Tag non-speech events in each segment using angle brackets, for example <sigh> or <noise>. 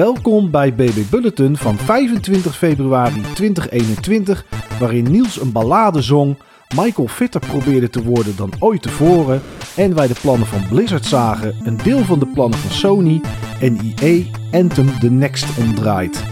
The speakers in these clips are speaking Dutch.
Welkom bij BB Bulletin van 25 februari 2021, waarin Niels een ballade zong, Michael fitter probeerde te worden dan ooit tevoren en wij de plannen van Blizzard zagen, een deel van de plannen van Sony en EA Anthem The Next omdraait.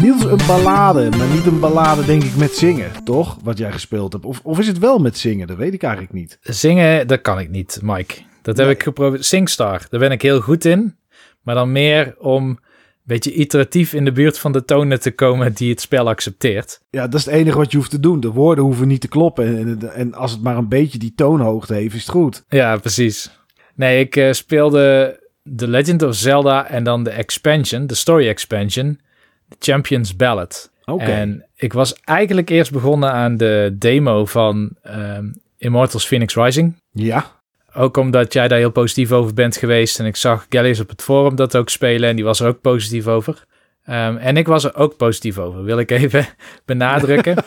Niels, een ballade, maar niet een ballade denk ik met zingen, toch? Wat jij gespeeld hebt. Of, of is het wel met zingen? Dat weet ik eigenlijk niet. Zingen, dat kan ik niet, Mike. Dat heb Nee. ik geprobeerd. Singstar, daar ben ik heel goed in. Maar dan meer om een beetje iteratief in de buurt van de tonen te komen die het spel accepteert. Ja, dat is het enige wat je hoeft te doen. De woorden hoeven niet te kloppen. En, en, en als het maar een beetje die toonhoogte heeft, is het goed. Ja, precies. Nee, ik eh, speelde The Legend of Zelda en dan de expansion, de story expansion, The Champion's Ballad. Oké. En ik was eigenlijk eerst begonnen aan de demo van ehm, Immortals Phoenix Rising. Ja. Ook omdat jij daar heel positief over bent geweest. En ik zag Gallius op het forum dat ook spelen. En die was er ook positief over. Ehm, en ik was er ook positief over. Wil ik even <laughs> benadrukken. <laughs>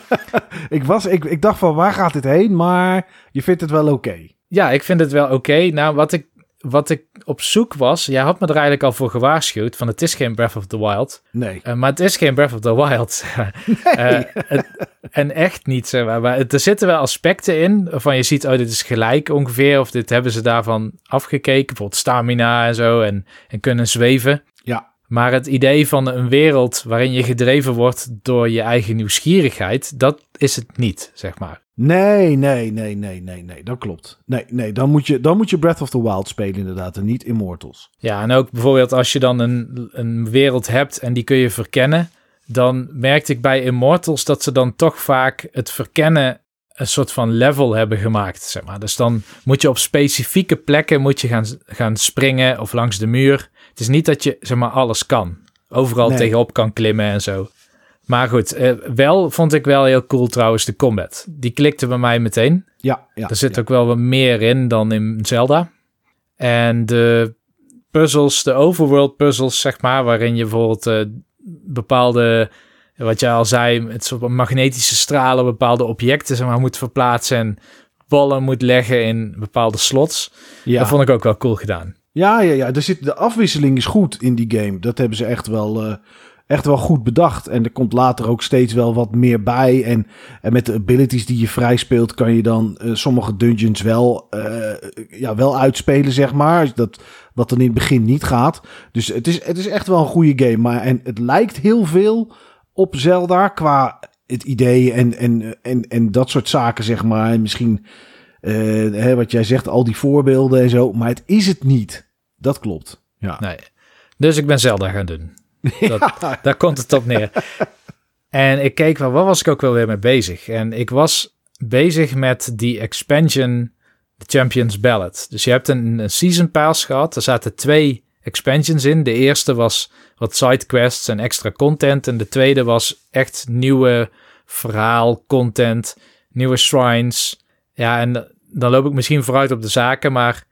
Ik, was, ik, ik dacht van, waar gaat dit heen? Maar je vindt het wel oké. ja, ik vind het wel oké. Nou, wat ik, wat ik op zoek was. Jij had me er eigenlijk al voor gewaarschuwd. Van het is geen Breath of the Wild. Nee. Eh, maar het is geen Breath of the Wild. <laughs> Eh, het- en echt niet. Zeg maar. maar het- er zitten wel aspecten in. Waarvan je ziet, oh, dit is gelijk ongeveer. Of dit hebben ze daarvan afgekeken. Bijvoorbeeld stamina en zo. En, en kunnen zweven. Ja. Maar het idee van een wereld waarin je gedreven wordt door je eigen nieuwsgierigheid, dat is het niet, zeg maar. Nee, nee, nee, nee, nee, nee. Dat klopt. Nee, nee. Dan moet je, dan moet je Breath of the Wild spelen inderdaad. En niet Immortals. Ja, en ook bijvoorbeeld als je dan een, een wereld hebt en die kun je verkennen, dan merkte ik bij Immortals dat ze dan toch vaak het verkennen een soort van level hebben gemaakt, zeg maar. Dus dan moet je op specifieke plekken moet je gaan, gaan springen of langs de muur. Het is niet dat je, zeg maar, alles kan. Overal Nee. tegenop kan klimmen en zo. Maar goed, eh, wel vond ik wel heel cool trouwens de combat. Die klikte bij mij meteen. Ja, ja. Er zit ja. ook wel wat meer in dan in Zelda. En de puzzels, de overworld puzzels, zeg maar, waarin je bijvoorbeeld eh, bepaalde, wat jij al zei, het soort magnetische stralen, bepaalde objecten zeg maar, moet verplaatsen en ballen moet leggen in bepaalde slots. Ja. Dat vond ik ook wel cool gedaan. Ja, ja, ja. Er zit, de afwisseling is goed in die game. Dat hebben ze echt wel, eh, echt wel goed bedacht. En er komt later ook steeds wel wat meer bij. En, en met de abilities die je vrij speelt, kan je dan eh, sommige dungeons wel, eh, ja, wel uitspelen, zeg maar. Dat, wat dan in het begin niet gaat. Dus het is, het is echt wel een goede game. Maar en het lijkt heel veel op Zelda qua het idee en, en, en, en dat soort zaken, zeg maar. En misschien eh, hè, wat jij zegt, al die voorbeelden en zo. Maar het is het niet. Dat klopt. Ja. Nee. Dus ik ben Zelda gaan doen. <laughs> Dat, Daar komt het op neer. En ik keek wel, waar was ik ook wel weer mee bezig? En ik was bezig met die expansion The Champions Ballad. Dus je hebt een, een season pass gehad. Er zaten twee expansions in. De eerste was wat sidequests en extra content. En de tweede was echt nieuwe verhaal, content, nieuwe shrines. Ja, en dan loop ik misschien vooruit op de zaken, maar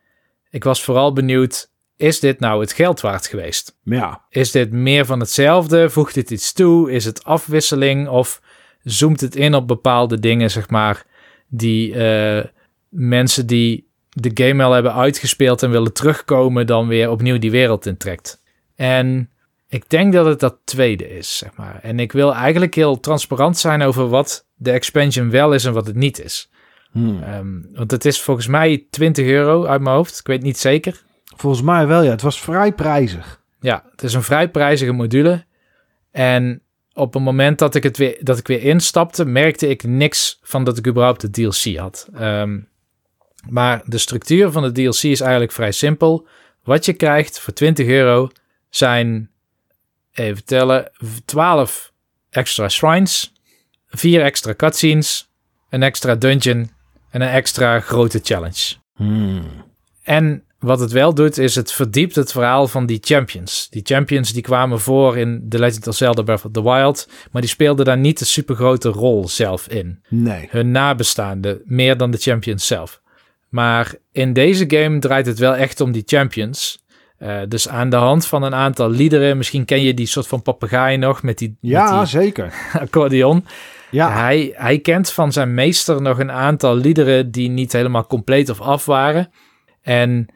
ik was vooral benieuwd, is dit nou het geld waard geweest? Ja, Is dit meer van hetzelfde? Voegt dit iets toe? Is het afwisseling? Of zoomt het in op bepaalde dingen, zeg maar, die eh, mensen die de game al hebben uitgespeeld en willen terugkomen, dan weer opnieuw die wereld intrekt? En ik denk dat het dat tweede is, zeg maar. En ik wil eigenlijk heel transparant zijn over wat de expansion wel is en wat het niet is. Hmm. Ehm, want het is volgens mij 20 euro uit mijn hoofd. Ik weet niet zeker. Volgens mij wel. Ja, het was vrij prijzig. Ja, het is een vrij prijzige module. En op het moment dat ik, het weer, dat ik weer instapte, merkte ik niks van dat ik überhaupt de DLC had. Ehm, maar de structuur van de DLC is eigenlijk vrij simpel. Wat je krijgt voor 20 euro zijn, even tellen, 12 extra shrines, 4 extra cutscenes, een extra dungeon en een extra grote challenge. Hmm. En wat het wel doet, is het verdiept het verhaal van die champions. Die champions die kwamen voor in The Legend of Zelda Breath of the Wild, maar die speelden daar niet een supergrote rol zelf in. Nee. Hun nabestaanden, meer dan de champions zelf. Maar in deze game draait het wel echt om die champions. Eh, dus aan de hand van een aantal liederen, misschien ken je die soort van papegaai nog met die, Ja, met zeker. die <laughs> accordeon. Ja, Hij, hij kent van zijn meester nog een aantal liederen die niet helemaal compleet of af waren. En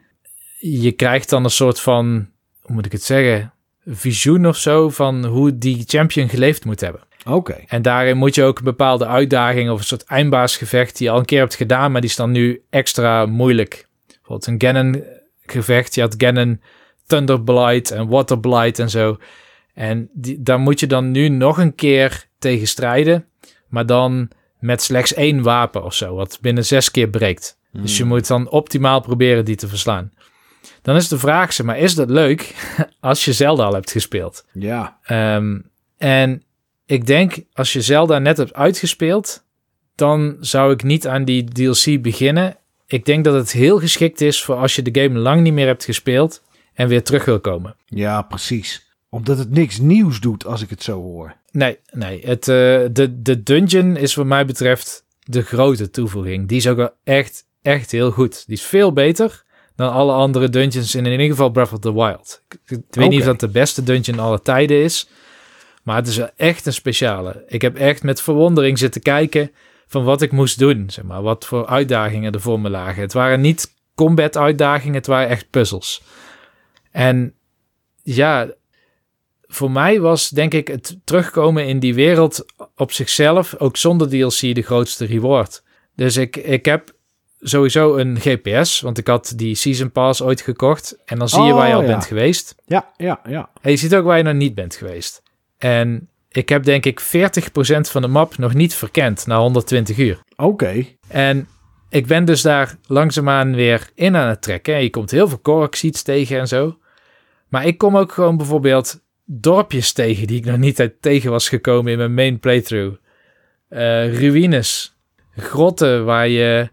je krijgt dan een soort van, hoe moet ik het zeggen, visioen of zo van hoe die champion geleefd moet hebben. Oké. En daarin moet je ook een bepaalde uitdaging of een soort eindbaasgevecht die je al een keer hebt gedaan, maar die is dan nu extra moeilijk. Bijvoorbeeld een Ganon gevecht. Je had Ganon Thunderblight en Waterblight en zo. En die, daar moet je dan nu nog een keer tegen strijden, maar dan met slechts één wapen of zo, wat binnen zes keer breekt. Dus je Hmm. moet dan optimaal proberen die te verslaan. Dan is de vraag, zeg maar, is dat leuk <laughs> als je Zelda al hebt gespeeld? Ja. Ehm, en ik denk, als je Zelda net hebt uitgespeeld, dan zou ik niet aan die DLC beginnen. Ik denk dat het heel geschikt is voor als je de game lang niet meer hebt gespeeld en weer terug wil komen. Ja, precies. Omdat het niks nieuws doet als ik het zo hoor. Nee, nee. Het, eh, de, de dungeon is wat mij betreft de grote toevoeging. Die is ook wel echt, echt heel goed. Die is veel beter dan alle andere dungeons in, in ieder geval Breath of the Wild. Ik, ik weet niet of dat de beste dungeon aller tijden is. Maar het is echt een speciale. Ik heb echt met verwondering zitten kijken van wat ik moest doen. Zeg maar, wat voor uitdagingen er voor me lagen. Het waren niet combat uitdagingen, het waren echt puzzels. En ja, voor mij was denk ik het terugkomen in die wereld op zichzelf, ook zonder DLC, de grootste reward. Dus ik, ik heb sowieso een GPS, want ik had die Season Pass ooit gekocht. En dan zie je Oh, waar je al ja. bent geweest. Ja, ja, ja. En je ziet ook waar je nog niet bent geweest. En ik heb denk ik 40% van de map nog niet verkend na 120 uur. Oké. En ik ben dus daar langzaamaan weer in aan het trekken. En je komt heel veel Korok-seeds tegen en zo. Maar ik kom ook gewoon bijvoorbeeld dorpjes tegen die ik nog niet tegen was gekomen in mijn main playthrough. Eh, ruïnes, grotten waar je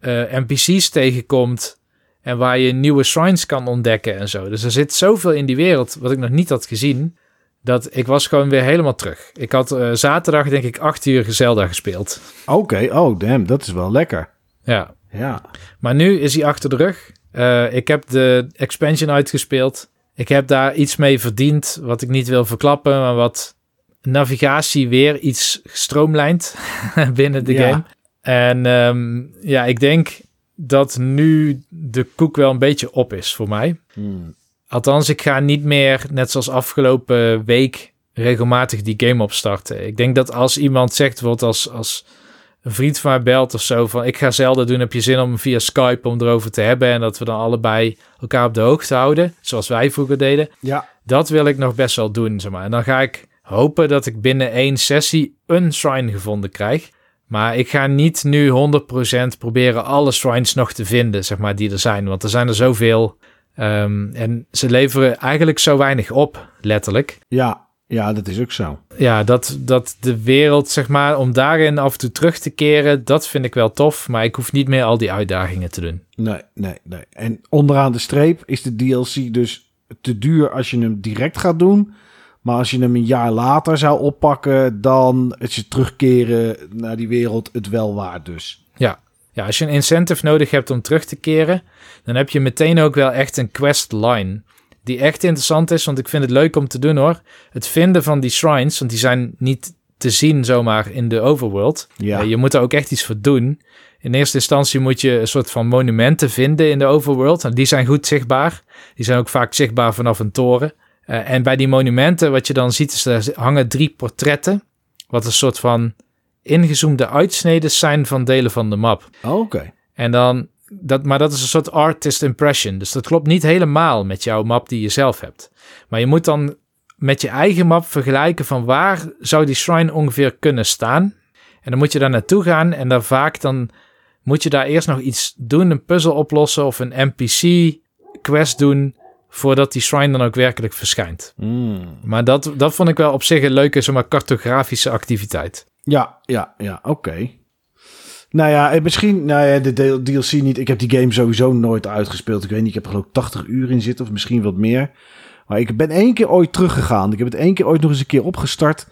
eh, NPC's tegenkomt en waar je nieuwe shrines kan ontdekken en zo. Dus er zit zoveel in die wereld wat ik nog niet had gezien, dat ik was gewoon weer helemaal terug. Ik had eh, zaterdag denk ik acht uur Zelda gespeeld. Oké. Oh, damn. Dat is wel lekker. Ja, Ja. maar nu is hij achter de rug. Eh, ik heb de expansion uitgespeeld. Ik heb daar iets mee verdiend, wat ik niet wil verklappen, maar wat navigatie weer iets gestroomlijnd <laughs> binnen de Ja. game. En ehm, ja, ik denk dat nu de koek wel een beetje op is voor mij. Hmm. Althans, ik ga niet meer, net zoals afgelopen week, regelmatig die game opstarten. Ik denk dat als iemand zegt, bijvoorbeeld als, als een vriend van mij belt of zo, van ik ga zelden doen, heb je zin om via Skype om erover te hebben en dat we dan allebei elkaar op de hoogte houden, zoals wij vroeger deden. Ja. Dat wil ik nog best wel doen, zeg maar. En dan ga ik hopen dat ik binnen één sessie een shrine gevonden krijg. Maar ik ga niet nu 100% proberen alle shrines nog te vinden, zeg maar, die er zijn. Want er zijn er zoveel. Ehm, en ze leveren eigenlijk zo weinig op, letterlijk. Ja. Ja, dat is ook zo. Ja, dat, dat de wereld, zeg maar, om daarin af en toe terug te keren, dat vind ik wel tof. Maar ik hoef niet meer al die uitdagingen te doen. Nee, nee, nee. En onderaan de streep is de DLC dus te duur als je hem direct gaat doen. Maar als je hem een jaar later zou oppakken, dan is je terugkeren naar die wereld het wel waard dus. Ja, als je een incentive nodig hebt om terug te keren, dan heb je meteen ook wel echt een quest line. Die echt interessant is, want ik vind het leuk om te doen hoor. Het vinden van die shrines, want die zijn niet te zien zomaar in de overworld. Ja, Eh, je moet er ook echt iets voor doen. In eerste instantie moet je een soort van monumenten vinden in de overworld. En die zijn goed zichtbaar. Die zijn ook vaak zichtbaar vanaf een toren. Eh, en bij die monumenten, wat je dan ziet, is er hangen drie portretten. Wat een soort van ingezoomde uitsneden zijn van delen van de map. oké. En dan, dat, maar dat is een soort artist impression. Dus dat klopt niet helemaal met jouw map die je zelf hebt. Maar je moet dan met je eigen map vergelijken van waar zou die shrine ongeveer kunnen staan. En dan moet je daar naartoe gaan en dan vaak dan moet je daar eerst nog iets doen, een puzzel oplossen of een NPC quest doen voordat die shrine dan ook werkelijk verschijnt. Hmm. Maar dat, dat vond ik wel op zich een leuke, zomaar cartografische activiteit. Ja, ja, ja, oké. Nou ja, en misschien, nou ja, de DLC niet. Ik heb die game sowieso nooit uitgespeeld. Ik weet niet, ik heb er geloof ik 80 uur in zitten, of misschien wat meer. Maar ik ben één keer ooit teruggegaan. Ik heb het één keer ooit nog eens een keer opgestart.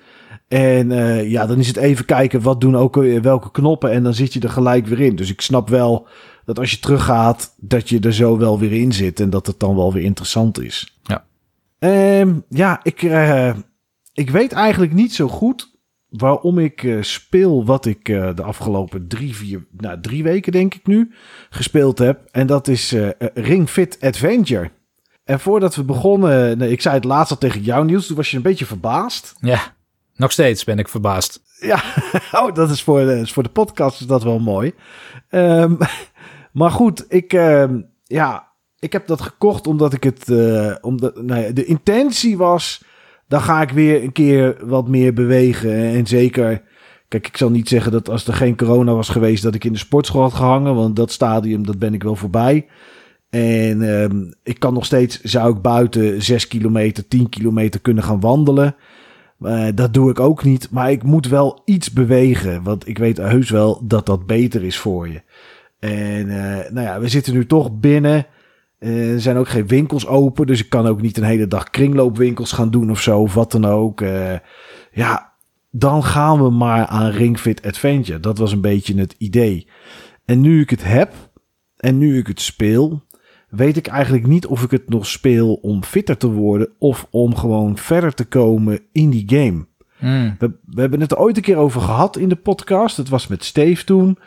En eh, ja, dan is het even kijken wat doen ook eh, welke knoppen. En dan zit je er gelijk weer in. Dus ik snap wel dat als je teruggaat, dat je er zo wel weer in zit. En dat het dan wel weer interessant is. Ja. Ehm, ja, ik, eh, ik weet eigenlijk niet zo goed waarom ik uh, speel wat ik uh, de afgelopen drie, vier, nou, drie weken denk ik nu gespeeld heb. En dat is Ring Fit Adventure. En voordat we begonnen, nee, ik zei het laatst al tegen jou Niels, toen was je een beetje verbaasd. Ja, nog steeds ben ik verbaasd. Ja, <laughs> oh, dat is voor de, is voor de podcast is dat wel mooi. Um, maar goed, ik, uh, ja, ik heb dat gekocht omdat ik het, uh, omdat, nou ja, de intentie was, dan ga ik weer een keer wat meer bewegen. En zeker, kijk, ik zal niet zeggen dat als er geen corona was geweest, dat ik in de sportschool had gehangen, want dat stadium, dat ben ik wel voorbij. En um, ik kan nog steeds, zou ik buiten 6 kilometer, 10 kilometer kunnen gaan wandelen. Uh, dat doe ik ook niet. Maar ik moet wel iets bewegen. Want ik weet heus wel dat dat beter is voor je. En uh, nou ja, we zitten nu toch binnen. Uh, er zijn ook geen winkels open. Dus ik kan ook niet een hele dag kringloopwinkels gaan doen of zo. Of wat dan ook. ja, dan gaan we maar aan Ringfit Adventure. Dat was een beetje het idee. En nu ik het heb. En nu ik het speel weet ik eigenlijk niet of ik het nog speel om fitter te worden of om gewoon verder te komen in die game. Mm. We, we, hebben het er ooit een keer over gehad in de podcast. Het was met Steve toen.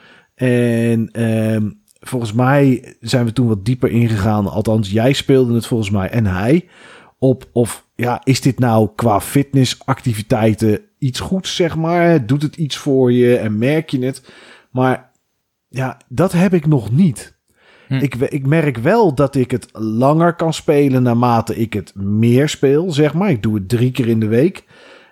En um, volgens mij zijn we toen wat dieper ingegaan. Althans, jij speelde het volgens mij en hij. Op of ja, is dit nou qua fitnessactiviteiten iets goeds, zeg maar? Doet het iets voor je en merk je het? Maar ja, dat heb ik nog niet. Hm. Ik, ik merk wel dat ik het langer kan spelen naarmate ik het meer speel, zeg maar. Ik doe het drie keer in de week.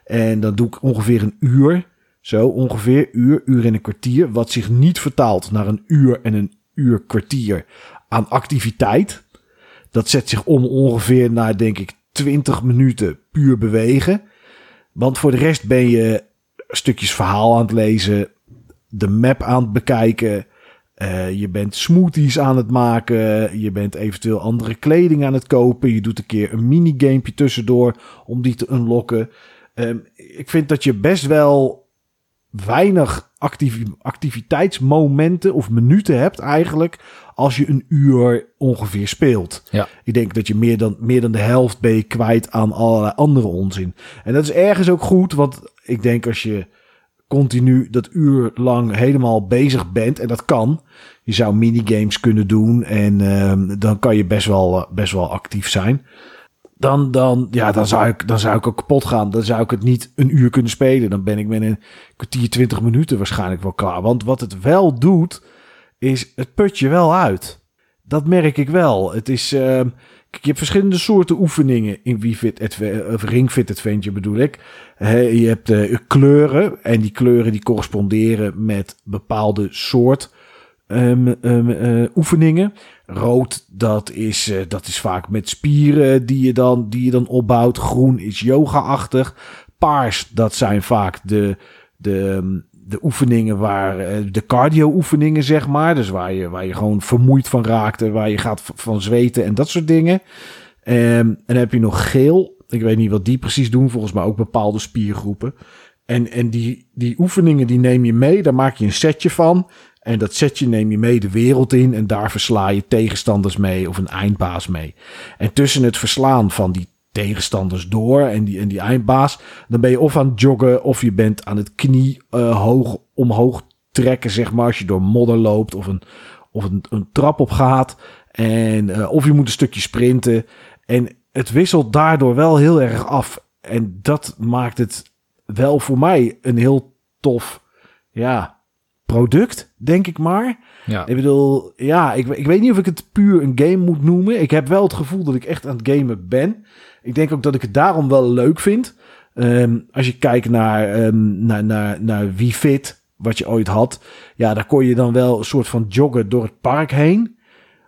En dan doe ik ongeveer een uur. Zo, ongeveer uur, uur en een kwartier. Wat zich niet vertaalt naar een uur en een uur kwartier aan activiteit. Dat zet zich om ongeveer naar, denk ik, 20 minuten puur bewegen. Want voor de rest ben je stukjes verhaal aan het lezen, de map aan het bekijken, uh, je bent smoothies aan het maken. Je bent eventueel andere kleding aan het kopen. Je doet een keer een minigamepje tussendoor om die te unlocken. Um, ik vind dat je best wel weinig activiteitsmomenten of minuten hebt eigenlijk als je een uur ongeveer speelt. Ja. Ik denk dat je meer dan, meer dan de helft ben je kwijt aan allerlei andere onzin. En dat is ergens ook goed, want ik denk als je continu dat uur lang helemaal bezig bent. En dat kan. Je zou minigames kunnen doen. En uh, dan kan je best wel, best wel actief zijn. Dan, dan, ja, dan, zou ik, dan zou ik ook kapot gaan. Dan zou ik het niet een uur kunnen spelen. Dan ben ik met een kwartier, twintig minuten waarschijnlijk wel klaar. Want wat het wel doet, is het put je wel uit. Dat merk ik wel. Het is. Uh, je hebt verschillende soorten oefeningen in Wii Ring Fit Adventure bedoel ik. je hebt uh, kleuren en die kleuren die corresponderen met bepaalde soort um, um, oefeningen. Rood, dat is, uh, dat is vaak met spieren die je dan, die je dan opbouwt. Groen is yoga-achtig. Paars, dat zijn vaak de, de, um, de oefeningen waar, eh, de cardio oefeningen zeg maar. Dus waar je, waar je gewoon vermoeid van raakt waar je gaat van zweten en dat soort dingen. Um, en dan heb je nog geel. Ik weet niet wat die precies doen. Volgens mij ook bepaalde spiergroepen. En, en die, die oefeningen die neem je mee. Daar maak je een setje van. En dat setje neem je mee de wereld in. En daar versla je tegenstanders mee of een eindbaas mee. En tussen het verslaan van die tegenstanders door en die, en die eindbaas. Dan ben je of aan het joggen of je bent aan het knie uh, hoog omhoog trekken, zeg maar. Als je door modder loopt of een, of een, trap op gaat. En, uh, of je moet een stukje sprinten. En het wisselt daardoor wel heel erg af. En dat maakt het wel voor mij een heel tof ja, product, denk ik maar. Ja. Ik bedoel, ja, ik, ik weet niet of ik het puur een game moet noemen. Ik heb wel het gevoel dat ik echt aan het gamen ben. Ik denk ook dat ik het daarom wel leuk vind. Um, als je kijkt naar, um, naar, naar, naar Wii Fit, wat je ooit had. Ja, daar kon je dan wel een soort van joggen door het park heen.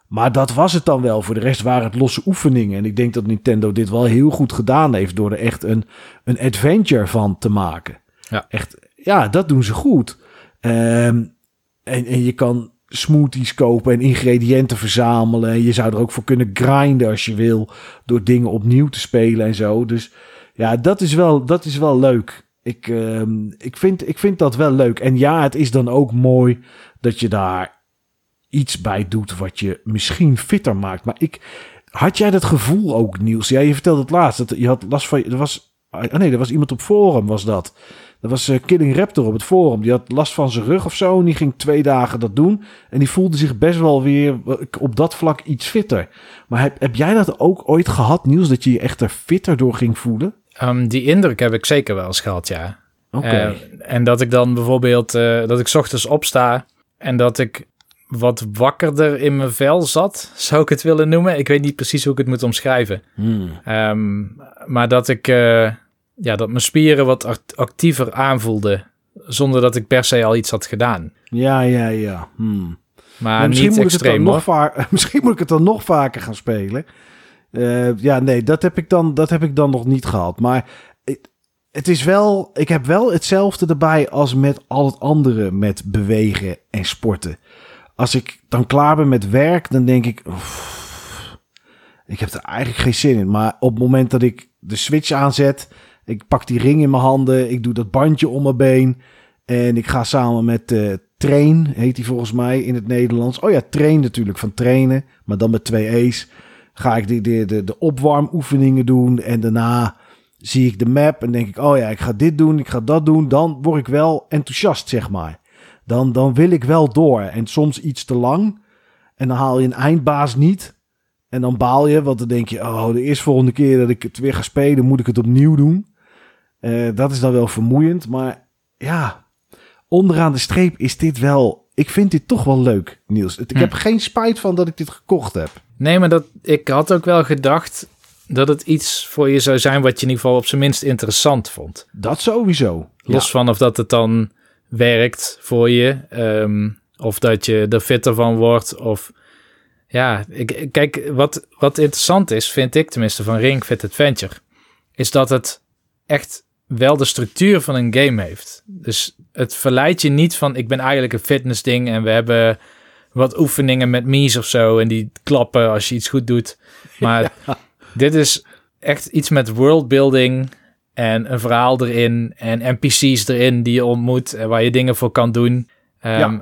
Maar dat was het dan wel. Voor de rest waren het losse oefeningen. En ik denk dat Nintendo dit wel heel goed gedaan heeft. Door er echt een, een adventure van te maken. Ja. Echt, ja, dat doen ze goed. Um, en, en je kan smoothies kopen en ingrediënten verzamelen. Je zou er ook voor kunnen grinden als je wil. Door dingen opnieuw te spelen en zo. Dus ja, dat is wel, dat is wel leuk. Ik, uh, ik, vind, ik vind dat wel leuk. En ja, het is dan ook mooi dat je daar iets bij doet wat je misschien fitter maakt. Maar ik, had jij dat gevoel ook, Niels? Ja, je vertelde het laatst. Dat je had last van. Er was, oh nee, er was iemand op forum, was dat Dat was Killing Raptor op het forum. Die had last van zijn rug of zo. En die ging twee dagen dat doen. En die voelde zich best wel weer op dat vlak iets fitter. Maar heb, heb jij dat ook ooit gehad, Niels? Dat je je echt er fitter door ging voelen? Um, die indruk heb ik zeker wel eens gehad, ja. Oké. en dat ik dan bijvoorbeeld, dat ik ochtends opsta en dat ik wat wakkerder in mijn vel zat, <laughs> zou ik het willen noemen. Ik weet niet precies hoe ik het moet omschrijven. Hmm. Ehm, maar dat ik, uh, ja, dat mijn spieren wat actiever aanvoelden, zonder dat ik per se al iets had gedaan. Ja, ja, ja. Hmm. Maar, misschien niet moet extreem, ik het dan nog <laughs> Misschien moet ik het dan nog vaker gaan spelen. Uh, ja, nee, dat heb ik dan, dat heb ik dan nog niet gehad. Maar het is wel, ik heb wel hetzelfde erbij als met al het andere met bewegen en sporten als ik dan klaar ben met werk, dan denk ik, ik heb er eigenlijk geen zin in. Maar op het moment dat ik de switch aanzet, ik pak die ring in mijn handen, ik doe dat bandje om mijn been en ik ga samen met uh, Train, heet die volgens mij in het Nederlands. Oh ja, Train natuurlijk, van trainen, maar dan met twee E's. Ga ik de, de, de, de opwarmoefeningen doen en daarna zie ik de map en denk ik, oh ja, ik ga dit doen, ik ga dat doen. Dan word ik wel enthousiast, zeg maar dan, dan wil ik wel door. En soms iets te lang. En dan haal je een eindbaas niet. En dan baal je, want dan denk je, oh, de eerste volgende keer dat ik het weer ga spelen, moet ik het opnieuw doen. Uh, dat is dan wel vermoeiend. Maar ja, onderaan de streep is dit wel. Ik vind dit toch wel leuk, Niels. Ik hm. heb geen spijt van dat ik dit gekocht heb. Nee, maar dat, ik had ook wel gedacht dat het iets voor je zou zijn wat je in ieder geval op zijn minst interessant vond. Dat sowieso. Los van of dat het dan werkt voor je. Ehm, of dat je er fitter van wordt. Of ja, ik, kijk, wat, wat interessant is, vind ik tenminste van Ring Fit Adventure, is dat het echt wel de structuur van een game heeft. Dus het verleidt je niet van ik ben eigenlijk een fitness ding en we hebben wat oefeningen met mies of zo en die klappen als je iets goed doet. <laughs> Maar dit is echt iets met worldbuilding en een verhaal erin en NPC's erin die je ontmoet en waar je dingen voor kan doen. Ehm,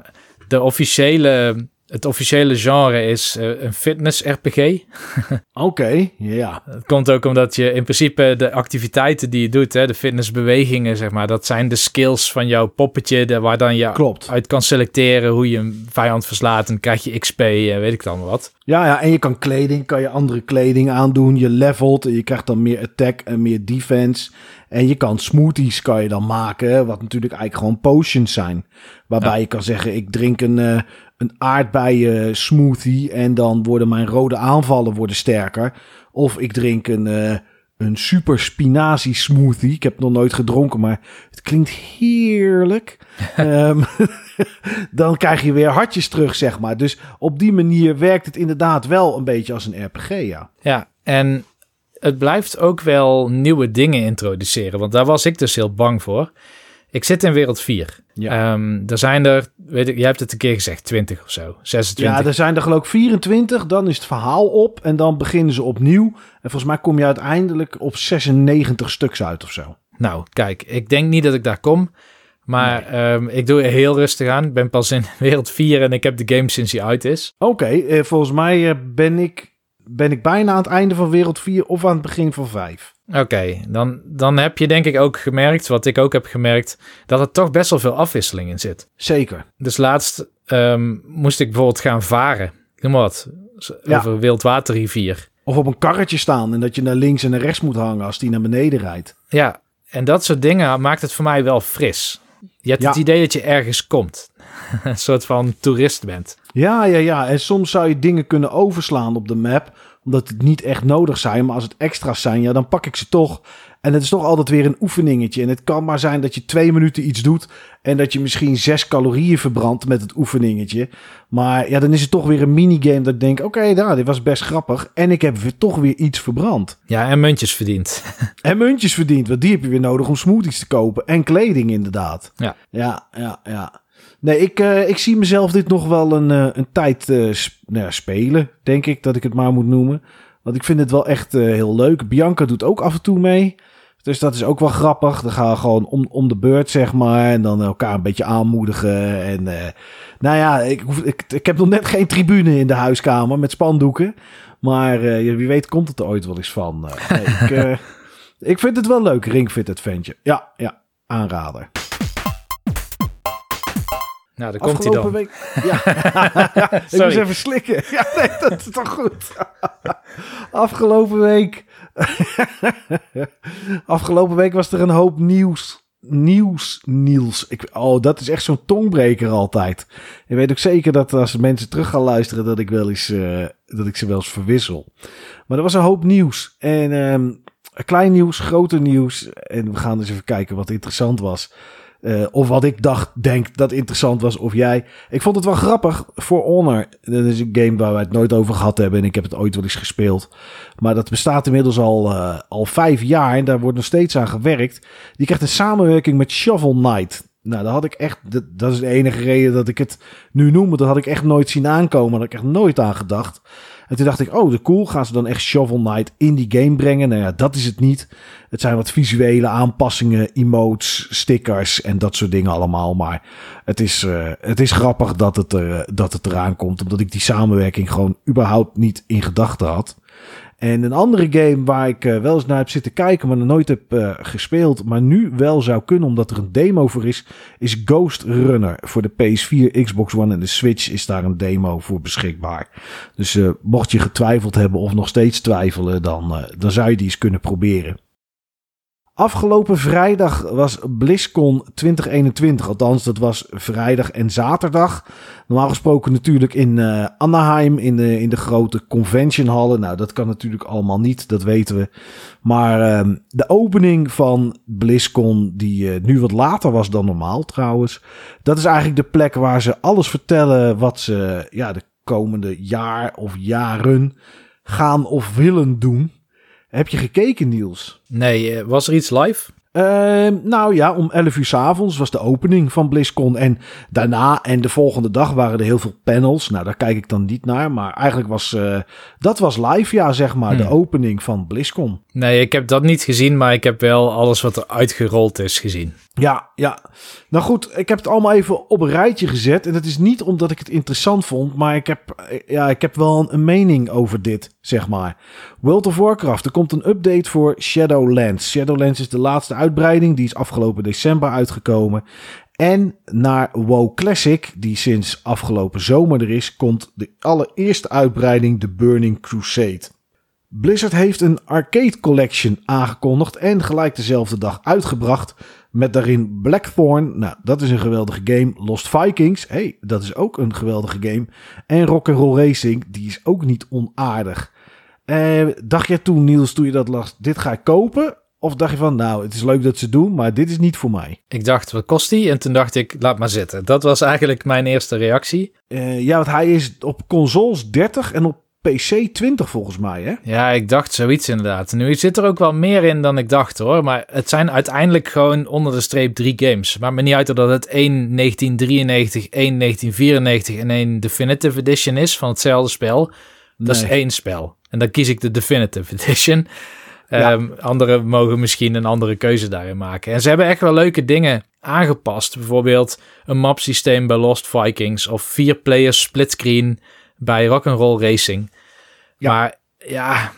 de officiële, het officiële genre is uh, een fitness-RPG. <laughs> Oké, ja. Het komt ook omdat je in principe de activiteiten die je doet, hè, de fitnessbewegingen, zeg maar, dat zijn de skills van jouw poppetje, de, waar dan je Klopt. uit kan selecteren hoe je een vijand verslaat en krijg je XP en weet ik dan wat. Ja, ja, en je kan kleding, kan je andere kleding aandoen. Je levelt en je krijgt dan meer attack en meer defense. En je kan smoothies kan je dan maken, wat natuurlijk eigenlijk gewoon potions zijn. Waarbij je kan zeggen, ik drink een, uh, een aardbeien smoothie en dan worden mijn rode aanvallen worden sterker. Of ik drink een, uh, een super spinazie smoothie. Ik heb het nog nooit gedronken, maar het klinkt heerlijk. um, <laughs> <laughs> dan krijg je weer hartjes terug, zeg maar. Dus op die manier werkt het inderdaad wel een beetje als een RPG, ja. Ja, en het blijft ook wel nieuwe dingen introduceren. Want daar was ik dus heel bang voor. Ik zit in wereld 4. Ja. Um, er zijn er, weet ik, jij hebt het een keer gezegd, 20 of zo, 26. Ja, er zijn er geloof ik 24. Dan is het verhaal op en dan beginnen ze opnieuw. En volgens mij kom je uiteindelijk op 96 stuks uit of zo. Nou, kijk, ik denk niet dat ik daar kom. Maar ehm, ik doe er heel rustig aan. Ik ben pas in <laughs> wereld 4 en ik heb de game sinds hij uit is. Oké, eh, volgens mij eh, ben, ik, ben ik bijna aan het einde van wereld 4 of aan het begin van 5. Oké, dan, dan heb je denk ik ook gemerkt, wat ik ook heb gemerkt, dat er toch best wel veel afwisseling in zit. Zeker. Dus laatst ehm, moest ik bijvoorbeeld gaan varen. Noem maar wat. Over Wildwaterrivier. Of op een karretje staan en dat je naar links en naar rechts moet hangen als die naar beneden rijdt. Ja, en dat soort dingen maakt het voor mij wel fris. Je hebt het idee dat je ergens komt. <laughs> een soort van toerist bent. Ja, ja, ja. En soms zou je dingen kunnen overslaan op de map omdat het niet echt nodig zijn. Maar als het extra's zijn, ja, dan pak ik ze toch. En het is toch altijd weer een oefeningetje. En het kan maar zijn dat je twee minuten iets doet. En dat je misschien zes calorieën verbrandt met het oefeningetje. Maar ja, dan is het toch weer een minigame dat ik denk: oké, okay, nou, dit was best grappig. En ik heb weer, toch weer iets verbrand. Ja, en muntjes verdiend. <laughs> en muntjes verdiend, want die heb je weer nodig om smoothies te kopen. En kleding, inderdaad. Ja, ja, ja. ja. Nee, ik, uh, ik zie mezelf dit nog wel een, uh, een tijd uh, nou ja, spelen, denk ik dat ik het maar moet noemen. Want ik vind het wel echt heel leuk. Bianca doet ook af en toe mee. Dus dat is ook wel grappig. Dan gaan we gewoon om, om de beurt, zeg maar. En dan elkaar een beetje aanmoedigen. En nou ja, ik, ik, ik heb nog net geen tribune in de huiskamer met spandoeken. Maar wie weet komt het er ooit wel eens van. ik, <laughs> ik vind het wel leuk, Ringfit Adventure. Ja, ja, aanrader. Nou, daar komt hij dan. Week, <laughs> ja, <laughs> ik moest even slikken. Ja, nee, dat is toch goed. <laughs> Afgelopen week... Afgelopen week was er een hoop nieuws. Nieuws, Niels. Ik, oh, dat is echt zo'n tongbreker altijd. Je weet ook zeker dat als mensen terug gaan luisteren... dat ik, wel eens, uh, dat ik ze wel eens verwissel. Maar er was een hoop nieuws. En um, klein nieuws, groter nieuws. En we gaan eens even kijken wat interessant was. Uh, of wat ik dacht, denk dat interessant was, of jij. Ik vond het wel grappig. For Honor, dat is een game waar we het nooit over gehad hebben. En ik heb het ooit wel eens gespeeld. Maar dat bestaat inmiddels al, uh, al vijf jaar. En daar wordt nog steeds aan gewerkt. Die krijgt een samenwerking met Shovel Knight. Nou, dat had ik echt. Dat, dat is de enige reden dat ik het nu noem. Dat had ik echt nooit zien aankomen. Daar had ik echt nooit aan gedacht. En toen dacht ik, oh, de cool. Gaan ze dan echt Shovel Knight in die game brengen? Nou ja, dat is het niet. Het zijn wat visuele aanpassingen, emotes, stickers en dat soort dingen allemaal. Maar het is, uh, het is grappig dat het, uh, dat het eraan komt. Omdat ik die samenwerking gewoon überhaupt niet in gedachten had. En een andere game waar ik uh, wel eens naar heb zitten kijken, maar nog nooit heb uh, gespeeld, maar nu wel zou kunnen omdat er een demo voor is, is Ghost Runner. Voor de PS4, Xbox One en de Switch is daar een demo voor beschikbaar. Dus uh, mocht je getwijfeld hebben of nog steeds twijfelen, dan, dan zou je die eens kunnen proberen. Afgelopen vrijdag was BlizzCon 2021. Althans, dat was vrijdag en zaterdag. Normaal gesproken natuurlijk in uh, Anaheim, in de, in de grote conventionhallen. Nou, dat kan natuurlijk allemaal niet, dat weten we. Maar uh, de opening van BlizzCon, die uh, nu wat later was dan normaal trouwens. Dat is eigenlijk de plek waar ze alles vertellen wat ze ja, de komende jaar of jaren gaan of willen doen. Heb je gekeken, Niels? Nee, was er iets live? Uh, nou ja, om 11 uur s avonds was de opening van BlizzCon. En daarna en de volgende dag waren er heel veel panels. Nou, daar kijk ik dan niet naar. Maar eigenlijk was uh, dat was live, ja, zeg maar, hmm. de opening van BlizzCon. Nee, ik heb dat niet gezien, maar ik heb wel alles wat er uitgerold is gezien. Ja, ja. Nou goed, ik heb het allemaal even op een rijtje gezet. En dat is niet omdat ik het interessant vond, maar ik heb, ja, ik heb wel een, een mening over dit, zeg maar. World of Warcraft, er komt een update voor Shadowlands. Shadowlands is de laatste uitbreiding, die is afgelopen december uitgekomen. En naar WoW Classic, die sinds afgelopen zomer er is, komt de allereerste uitbreiding, de Burning Crusade. Blizzard heeft een Arcade Collection aangekondigd en gelijk dezelfde dag uitgebracht. Met daarin Blackthorn, nou dat is een geweldige game. Lost Vikings, hey, dat is ook een geweldige game. En Rock'n'Roll Racing, die is ook niet onaardig. Eh, dacht jij toen, Niels, toen je dat las, dit ga ik kopen? Of dacht je van, nou, het is leuk dat ze doen, maar dit is niet voor mij? Ik dacht, wat kost die? En toen dacht ik, laat maar zitten. Dat was eigenlijk mijn eerste reactie. Uh, ja, want hij is op consoles 30 en op PC 20 volgens mij, hè? Ja, ik dacht zoiets inderdaad. Nu zit er ook wel meer in dan ik dacht hoor. Maar het zijn uiteindelijk gewoon onder de streep drie games. Maar me niet uit dat het 1 1993, 1 1994 en 1 Definitive Edition is van hetzelfde spel. Dat is één spel. En dan kies ik de Definitive <laughs> Edition. Ja. Um, anderen mogen misschien een andere keuze daarin maken. En ze hebben echt wel leuke dingen aangepast. Bijvoorbeeld een map systeem bij Lost Vikings of vier players splitscreen bij Rock'n'Roll Racing. Ja. Maar ja,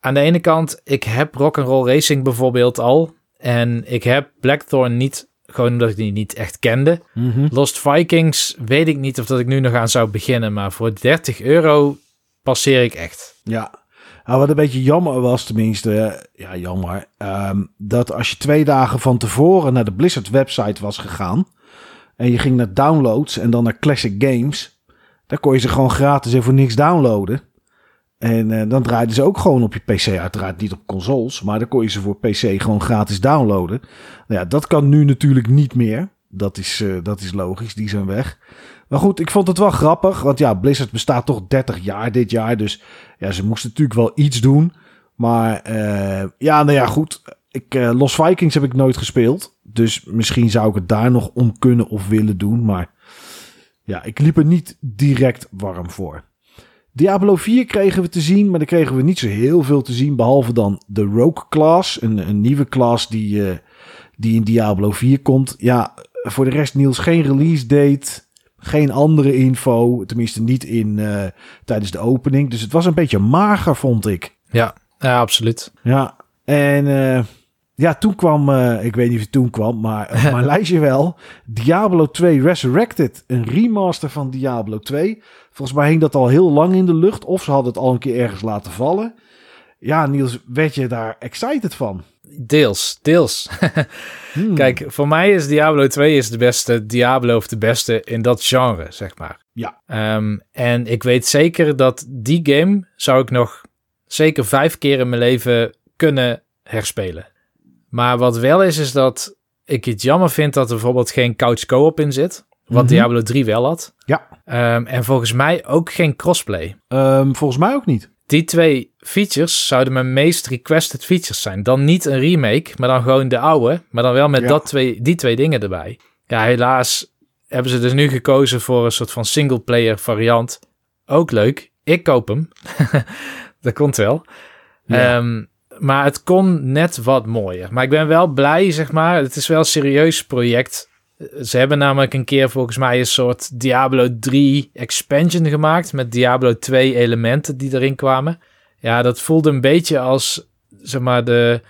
aan de ene kant, ik heb Rock'n'Roll Racing bijvoorbeeld al. En ik heb Blackthorn niet, gewoon omdat ik die niet echt kende. Mhm. Lost Vikings weet ik niet of dat ik nu nog aan zou beginnen. Maar voor 30 euro passeer ik echt. Ja, nou, wat een beetje jammer was, tenminste, ja, jammer, ehm, dat als je twee dagen van tevoren naar de Blizzard website was gegaan en je ging naar downloads en dan naar Classic Games, dan kon je ze gewoon gratis en voor niks downloaden. En uh, dan draaiden ze ook gewoon op je PC, uiteraard niet op consoles, maar dan kon je ze voor PC gewoon gratis downloaden. Nou ja, dat kan nu natuurlijk niet meer. Dat is, uh, dat is logisch, die zijn weg. Maar goed, ik vond het wel grappig. Want ja, Blizzard bestaat toch 30 jaar dit jaar. Dus ja, ze moesten natuurlijk wel iets doen. Maar uh, ja, nou ja, goed. Ik, uh, Los Vikings heb ik nooit gespeeld. Dus misschien zou ik het daar nog om kunnen of willen doen. Maar ja, ik liep er niet direct warm voor. Diablo 4 kregen we te zien, maar daar kregen we niet zo heel veel te zien. Behalve dan de Rogue Class, een, een nieuwe class die, uh, die in Diablo 4 komt. Ja, voor de rest Niels geen release date. Geen andere info, tenminste niet in, uh, tijdens de opening. Dus het was een beetje mager, vond ik. Ja, ja absoluut. Ja, en uh, ja, toen kwam, uh, ik weet niet of het toen kwam, maar mijn <laughs> lijstje wel. Diablo 2 Resurrected. Een remaster van Diablo 2. Volgens mij hing dat al heel lang in de lucht. Of ze hadden het al een keer ergens laten vallen. Ja, Niels, werd je daar excited van? Deels, deels. hmm. Kijk, voor mij is Diablo 2 is de beste Diablo of de beste in dat genre, zeg maar. Ja. Um, en ik weet zeker dat die game zou ik nog zeker vijf keer in mijn leven kunnen herspelen. Maar wat wel is, is dat ik het jammer vind dat er bijvoorbeeld geen couch co-op in zit. Wat mhm. Diablo 3 wel had. Ja. Um, en volgens mij ook geen crossplay. Um, volgens mij ook niet. Die twee features zouden mijn meest requested features zijn. Dan niet een remake, maar dan gewoon de oude. Maar dan wel met dat twee, die twee dingen erbij. Ja, helaas hebben ze dus nu gekozen voor een soort van single player variant. Ook leuk. Ik koop hem. <laughs> dat komt wel. Ja. Um, maar het kon net wat mooier. Maar ik ben wel blij, zeg maar. Het is wel een serieus project. Ze hebben namelijk een keer volgens mij een soort Diablo 3 expansion gemaakt. Met Diablo 2 elementen die erin kwamen. Ja, dat voelde een beetje als zeg maar de,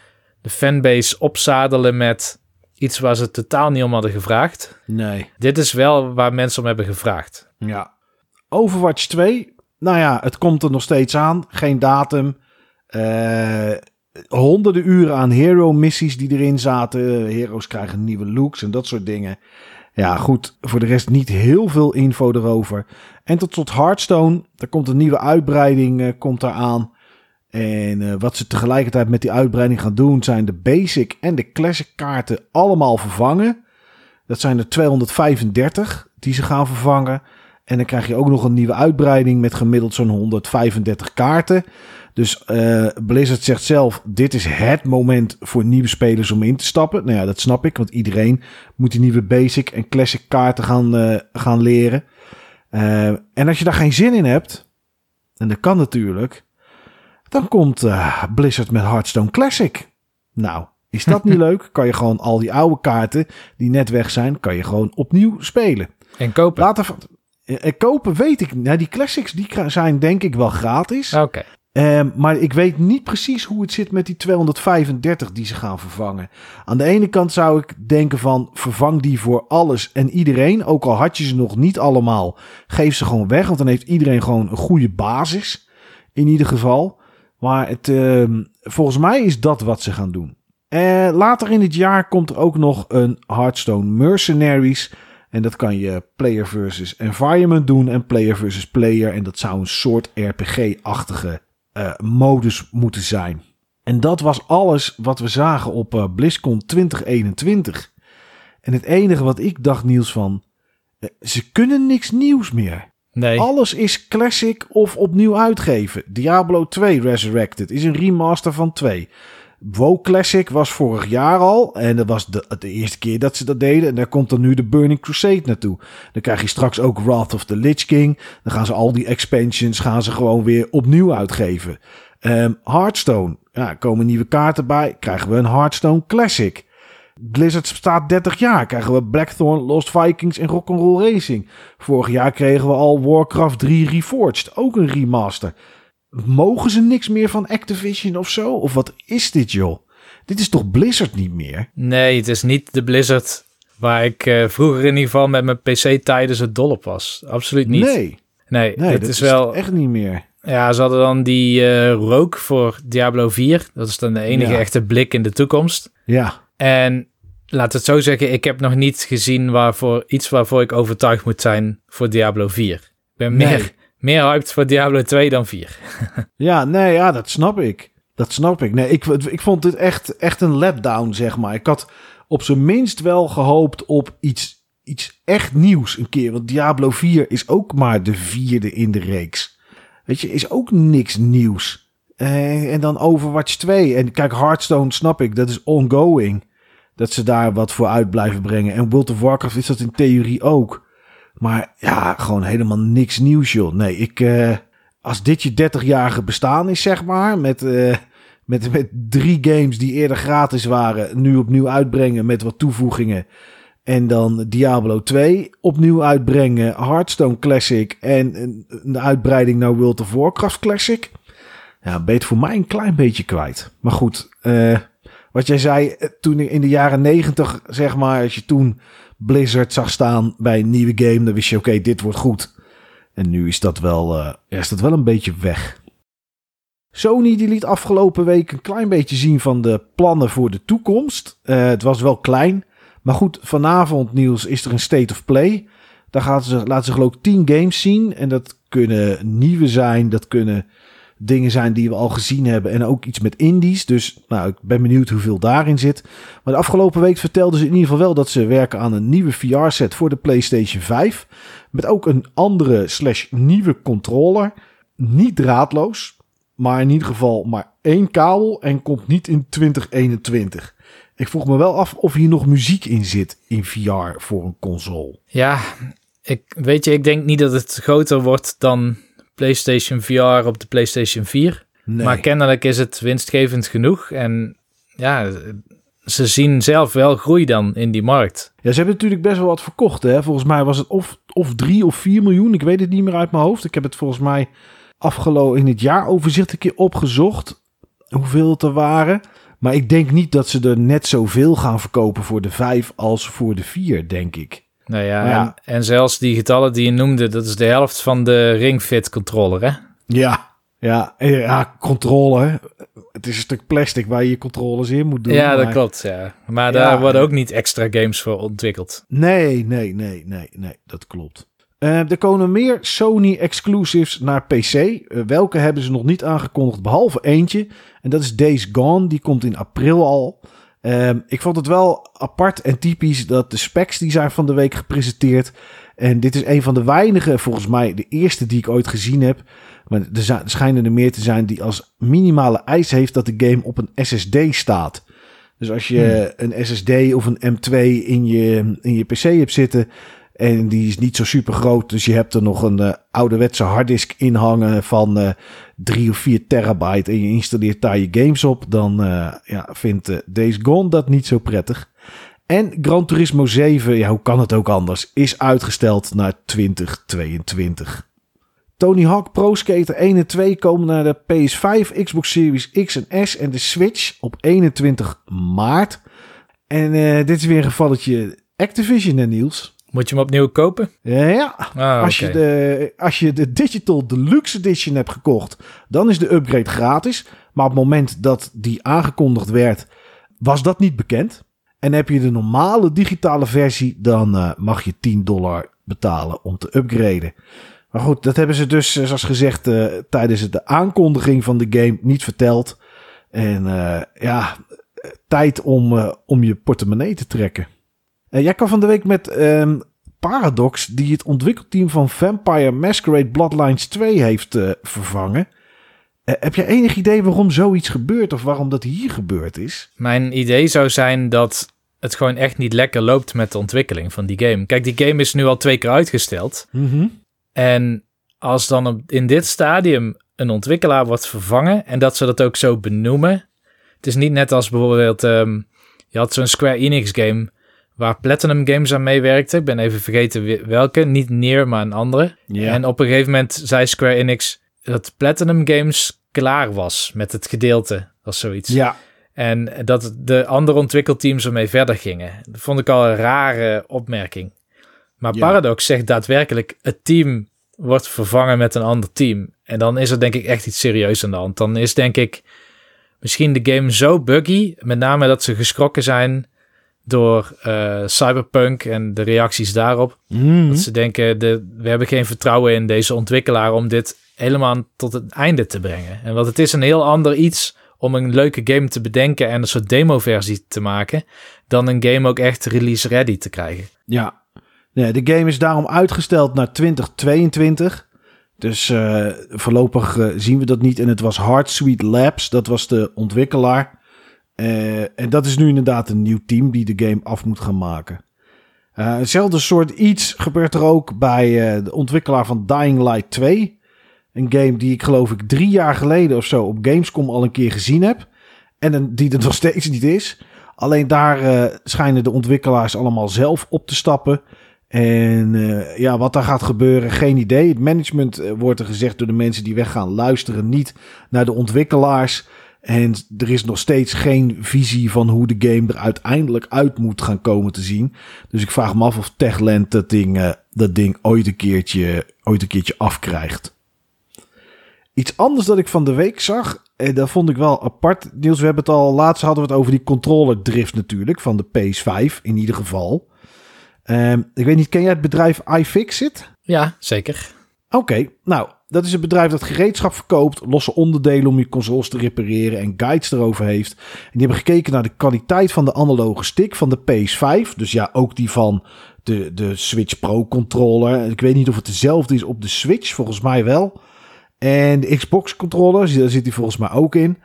de fanbase opzadelen met iets waar ze totaal niet om hadden gevraagd. Nee. Dit is wel waar mensen om hebben gevraagd. Ja. Overwatch 2. Nou ja, het komt er nog steeds aan. Geen datum. Uh, honderden uren aan hero-missies die erin zaten. Heroes krijgen nieuwe looks en dat soort dingen. Ja, goed. Voor de rest niet heel veel info erover. En tot tot Hearthstone. Er komt een nieuwe uitbreiding uh, komt eraan. En uh, wat ze tegelijkertijd met die uitbreiding gaan doen... zijn de basic en de classic kaarten allemaal vervangen. Dat zijn er 235 die ze gaan vervangen. En dan krijg je ook nog een nieuwe uitbreiding... met gemiddeld zo'n 135 kaarten... Dus uh, Blizzard zegt zelf: dit is het moment voor nieuwe spelers om in te stappen. Nou ja, dat snap ik, want iedereen moet die nieuwe basic en classic kaarten gaan, uh, gaan leren. Uh, en als je daar geen zin in hebt, en dat kan natuurlijk, dan komt Blizzard met Hearthstone Classic. Nou, is dat niet <laughs> leuk? Kan je gewoon al die oude kaarten die net weg zijn, kan je gewoon opnieuw spelen. En kopen. Later van, en kopen weet ik. Nou, die classics die zijn denk ik wel gratis. Oké. Um, maar ik weet niet precies hoe het zit met die 235 die ze gaan vervangen. Aan de ene kant zou ik denken van vervang die voor alles en iedereen. Ook al had je ze nog niet allemaal, geef ze gewoon weg. Want dan heeft iedereen gewoon een goede basis. In ieder geval. Maar het, uh, volgens mij is dat wat ze gaan doen. Uh, later in het jaar komt er ook nog een Hearthstone Mercenaries. En dat kan je player versus environment doen en player versus player. En dat zou een soort RPG-achtige uh, modus moeten zijn. En dat was alles wat we zagen op uh, BlizzCon 2021. En het enige wat ik dacht, Niels, van... Uh, ze kunnen niks nieuws meer. Nee. Alles is classic of opnieuw uitgeven. Diablo 2 Resurrected is een remaster van 2. WoW Classic was vorig jaar al. En dat was de, eerste keer dat ze dat deden. En daar komt dan nu de Burning Crusade naartoe. Dan krijg je straks ook Wrath of the Lich King. Dan gaan ze al die expansions gaan ze gewoon weer opnieuw uitgeven. Um, Hearthstone. Ja, komen nieuwe kaarten bij. Krijgen we een Hearthstone Classic. Blizzard staat 30 jaar. Krijgen we Blackthorn, Lost Vikings en Rock'n'Roll Racing. Vorig jaar kregen we al Warcraft 3 Reforged. Ook een remaster. Mogen ze niks meer van Activision of zo? Of wat is dit, joh? Dit is toch Blizzard niet meer? Nee, het is niet de Blizzard waar ik uh, vroeger in ieder geval met mijn PC tijdens het dol op was. Absoluut niet. Nee. Nee, nee het is, is wel echt niet meer. Ja, ze hadden dan die uh, rook voor Diablo 4. Dat is dan de enige ja. echte blik in de toekomst. Ja. En laat het zo zeggen, ik heb nog niet gezien waarvoor iets waarvoor ik overtuigd moet zijn voor Diablo 4. Ik ben Nee. meer, meer hyped voor Diablo 2 dan 4. <laughs> Ja, nee, ja, dat snap ik. Dat snap ik. Nee, ik, ik vond dit echt, echt een letdown, zeg maar. Ik had op zijn minst wel gehoopt op iets, iets echt nieuws een keer. Want Diablo 4 is ook maar de vierde in de reeks. Weet je, is ook niks nieuws. Eh, en dan Overwatch 2. En kijk, Hearthstone snap ik, dat is ongoing. Dat ze daar wat voor uit blijven brengen. En World of Warcraft is dat in theorie ook. Maar ja, gewoon helemaal niks nieuws, joh. Nee, ik, uh, als dit je 30-jarige bestaan is, zeg maar, met, uh, met, met drie games die eerder gratis waren, nu opnieuw uitbrengen met wat toevoegingen. En dan Diablo 2 opnieuw uitbrengen, Hearthstone Classic en een uitbreiding naar World of Warcraft Classic. Ja, beter voor mij een klein beetje kwijt. Maar goed, uh, wat jij zei eh, toen in de jaren negentig, zeg maar, als je toen Blizzard zag staan bij een nieuwe game, dan wist je, oké, dit wordt goed. En nu is dat wel, uh, is dat wel een beetje weg. Sony die liet afgelopen week een klein beetje zien van de plannen voor de toekomst. Uh, het was wel klein. Maar goed, vanavond nieuws is er een State of Play. Daar gaan ze, laten ze geloof ik 10 games zien. En dat kunnen nieuwe zijn. Dat kunnen dingen zijn die we al gezien hebben. En ook iets met indies. Dus nou, ik ben benieuwd hoeveel daarin zit. Maar de afgelopen week vertelden ze in ieder geval wel dat ze werken aan een nieuwe VR-set voor de PlayStation 5. Met ook een andere slash nieuwe controller. Niet draadloos. Maar in ieder geval maar één kabel en komt niet in 2021. Ik vroeg me wel af of hier nog muziek in zit in VR voor een console. Ja, ik, weet je, ik denk niet dat het groter wordt dan PlayStation VR op de PlayStation 4. Nee. Maar kennelijk is het winstgevend genoeg. En ja, ze zien zelf wel groei dan in die markt. Ja, ze hebben natuurlijk best wel wat verkocht. Hè? Volgens mij was het of, of 3 of 4 miljoen. Ik weet het niet meer uit mijn hoofd. Ik heb het volgens mij afgelopen in het jaaroverzicht een keer opgezocht. Hoeveel het er waren. Maar ik denk niet dat ze er net zoveel gaan verkopen voor de 5 als voor de 4, denk ik. Nou ja, ja. En, en, zelfs die getallen die je noemde, dat is de helft van de Ring Fit controller, hè? Ja, ja, ja, controller. Het is een stuk plastic waar je je controllers in moet doen. Ja, dat klopt, ja. Maar daar worden ook niet extra games voor ontwikkeld. Nee, nee, nee, nee, nee, dat klopt. Uh, er komen meer Sony exclusives naar PC. Uh, welke hebben ze nog niet aangekondigd, behalve eentje. En dat is Days Gone. Die komt in april al. Uh, ik vond het wel apart en typisch dat de specs die zijn van de week gepresenteerd. En dit is een van de weinige, volgens mij de eerste die ik ooit gezien heb. Maar er schijnen er meer te zijn die als minimale eis heeft dat de game op een SSD staat. Dus als je hmm. een SSD of een M2 in je, in je PC hebt zitten, en die is niet zo super groot. Dus je hebt er nog een uh, ouderwetse harddisk in hangen van uh, eh, 3 of 4 terabyte. En je installeert daar je games op. Dan uh, ja, vindt Days Gone dat niet zo prettig. En Gran Turismo 7, ja, hoe kan het ook anders, is uitgesteld naar 2022. Tony Hawk Pro Skater 1 en 2 komen naar de PS5, Xbox Series X en S en de Switch op 21 maart. En dit is weer een gevalletje Activision en Niels. Moet je hem opnieuw kopen? Ja, ah, als, je de, als je de Digital Deluxe Edition hebt gekocht, dan is de upgrade gratis. Maar op het moment dat die aangekondigd werd, was dat niet bekend. En heb je de normale digitale versie, dan uh, mag je 10 dollar betalen om te upgraden. Maar goed, dat hebben ze dus, eh, zoals gezegd, uh, tijdens de aankondiging van de game niet verteld. En uh, ja, tijd om, om je portemonnee te trekken. Uh, jij kan van de week met um, Paradox, die het ontwikkelteam van Vampire Masquerade Bloodlines 2 heeft uh, vervangen. Uh, heb je enig idee waarom zoiets gebeurt of waarom dat hier gebeurd is? Mijn idee zou zijn dat het gewoon echt niet lekker loopt met de ontwikkeling van die game. Kijk, die game is nu al twee keer uitgesteld. Mm -hmm. En als dan op, in dit stadium een ontwikkelaar wordt vervangen en dat ze dat ook zo benoemen. Het is niet net als bijvoorbeeld, um, je had zo'n Square Enix game waar Platinum Games aan meewerkte. Ik ben even vergeten welke. Niet Nier, maar een andere. En op een gegeven moment zei Square Enix dat Platinum Games klaar was met het gedeelte of zoiets. Ja. En dat de andere ontwikkelteams ermee verder gingen. Dat vond ik al een rare opmerking. Maar Paradox zegt daadwerkelijk: het team wordt vervangen met een ander team. En dan is er denk ik echt iets serieus aan de hand. Dan is denk ik misschien de game zo buggy, met name dat ze geschrokken zijn door uh, Cyberpunk en de reacties daarop. Mhm. Dat ze denken, de, we hebben geen vertrouwen in deze ontwikkelaar om dit helemaal tot het einde te brengen. En wat het is een heel ander iets om een leuke game te bedenken en een soort demo-versie te maken, dan een game ook echt release-ready te krijgen. Ja, nee, de game is daarom uitgesteld naar 2022. Dus uh, voorlopig uh, zien we dat niet. En het was Hard Sweet Labs, dat was de ontwikkelaar. Uh, en dat is nu inderdaad een nieuw team die de game af moet gaan maken. Uh, hetzelfde soort iets gebeurt er ook bij uh, de ontwikkelaar van Dying Light 2. Een game die ik geloof ik drie jaar geleden of zo op Gamescom al een keer gezien heb. En die er <laughs> nog steeds niet is. Alleen daar schijnen de ontwikkelaars allemaal zelf op te stappen. En ja, wat daar gaat gebeuren, geen idee. Het management wordt er gezegd door de mensen die weggaan, luisteren niet naar de ontwikkelaars. En er is nog steeds geen visie van hoe de game er uiteindelijk uit moet gaan komen te zien. Dus ik vraag me af of Techland dat ding, uh, dat ding ooit, een keertje, ooit een keertje afkrijgt. Iets anders dat ik van de week zag, en dat vond ik wel apart. Niels, we hebben het al, laatst hadden we het over die controller drift natuurlijk, van de PS5 in ieder geval. Um, ik weet niet, ken jij het bedrijf iFixit? Ja, zeker. Oké, nou, dat is een bedrijf dat gereedschap verkoopt, losse onderdelen om je consoles te repareren en guides erover heeft. En die hebben gekeken naar de kwaliteit van de analoge stick van de PS5. Dus ja, ook die van de, de Switch Pro controller. Ik weet niet of het dezelfde is op de Switch, volgens mij wel. En de Xbox controller, daar zit die volgens mij ook in.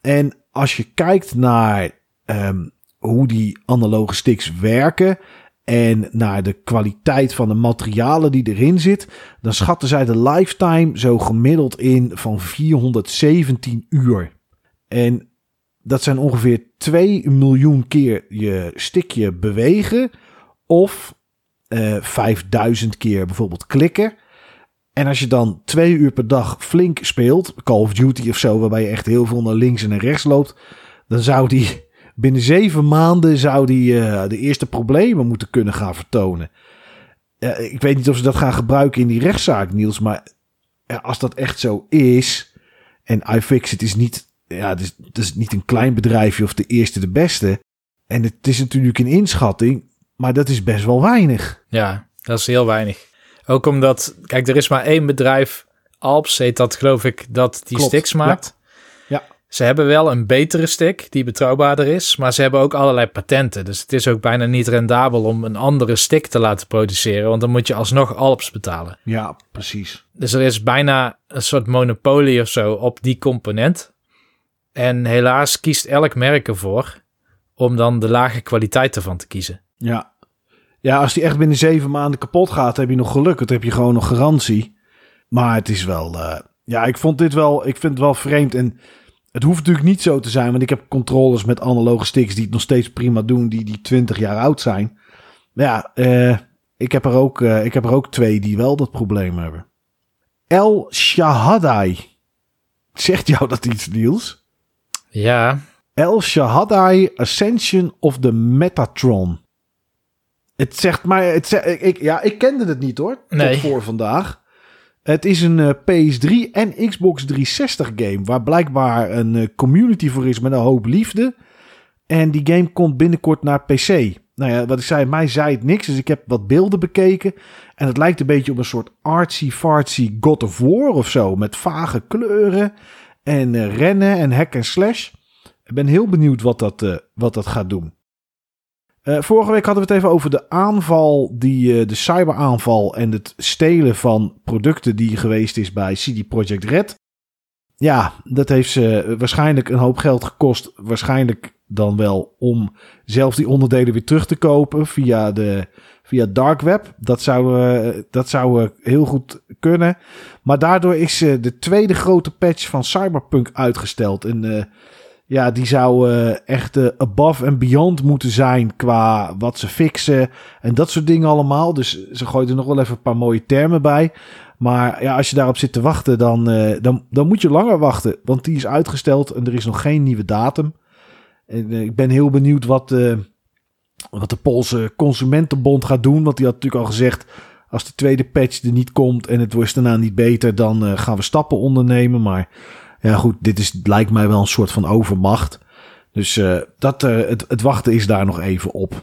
En als je kijkt naar um, hoe die analoge sticks werken en naar de kwaliteit van de materialen die erin zit, dan schatten zij de lifetime zo gemiddeld in van 417 uur. En dat zijn ongeveer 2 miljoen keer je stickje bewegen of eh, 5000 keer bijvoorbeeld klikken. En als je dan twee uur per dag flink speelt, Call of Duty of zo, waarbij je echt heel veel naar links en naar rechts loopt, dan zou die binnen zeven maanden zou die uh, de eerste problemen moeten kunnen gaan vertonen. Uh, ik weet niet of ze dat gaan gebruiken in die rechtszaak, Niels, maar uh, als dat echt zo is, en iFixit is niet, ja, het is, het is niet een klein bedrijfje of de eerste de beste, en het is natuurlijk een inschatting, maar dat is best wel weinig. Ja, dat is heel weinig. Ook omdat, kijk, er is maar één bedrijf, Alps heet dat geloof ik, dat die Klopt, sticks maakt. Ze hebben wel een betere stick die betrouwbaarder is, maar ze hebben ook allerlei patenten. Dus het is ook bijna niet rendabel om een andere stick te laten produceren, want dan moet je alsnog Alps betalen. Ja, precies. Dus er is bijna een soort monopolie of zo op die component. En helaas kiest elk merk ervoor om dan de lage kwaliteit ervan te kiezen. Ja, ja, als die echt binnen zeven maanden kapot gaat, heb je nog geluk. Dan heb je gewoon nog garantie. Maar het is wel. Uh, ja, ik vond dit wel. Ik vind het wel vreemd. En het hoeft natuurlijk niet zo te zijn. Want ik heb controllers met analoge sticks die het nog steeds prima doen. Die, die 20 jaar oud zijn. Ja, uh, ik, heb er ook, uh, ik heb er ook twee die wel dat probleem hebben. El Shahadai. Zegt jou dat iets, Niels? Ja. El Shahadai Ascension of the Metatron. Het zegt mij, het zegt, ik, ja, ik kende het niet hoor. Nee. voor vandaag. Het is een eh, PS3 en Xbox 360 game. Waar blijkbaar een uh, community voor is met een hoop liefde. En die game komt binnenkort naar PC. Nou ja, wat ik zei, mij zei het niks. Dus ik heb wat beelden bekeken. En het lijkt een beetje op een soort artsy-fartsy God of War of zo. Met vage kleuren. En uh, rennen en hack en slash. Ik ben heel benieuwd wat dat, wat dat gaat doen. Uh, vorige week hadden we het even over de aanval, die, uh, de cyberaanval en het stelen van producten die geweest is bij CD Projekt Red. Ja, dat heeft ze waarschijnlijk een hoop geld gekost. Waarschijnlijk dan wel om zelf die onderdelen weer terug te kopen via de via dark web. Dat zou, uh, dat zou heel goed kunnen. Maar daardoor is de tweede grote patch van Cyberpunk uitgesteld. En ja, die zou uh, echt uh, above and beyond moeten zijn qua wat ze fixen en dat soort dingen allemaal. Dus ze gooien er nog wel even een paar mooie termen bij. Maar ja, als je daarop zit te wachten, dan, uh, dan, dan moet je langer wachten. Want die is uitgesteld en er is nog geen nieuwe datum. En ik ben heel benieuwd wat, wat de Poolse Consumentenbond gaat doen. Want die had natuurlijk al gezegd, als de tweede patch er niet komt en het wordt daarna niet beter, dan gaan we stappen ondernemen. Maar ja, goed, dit is, lijkt mij wel een soort van overmacht. Dus uh, dat, uh, het, het wachten is daar nog even op.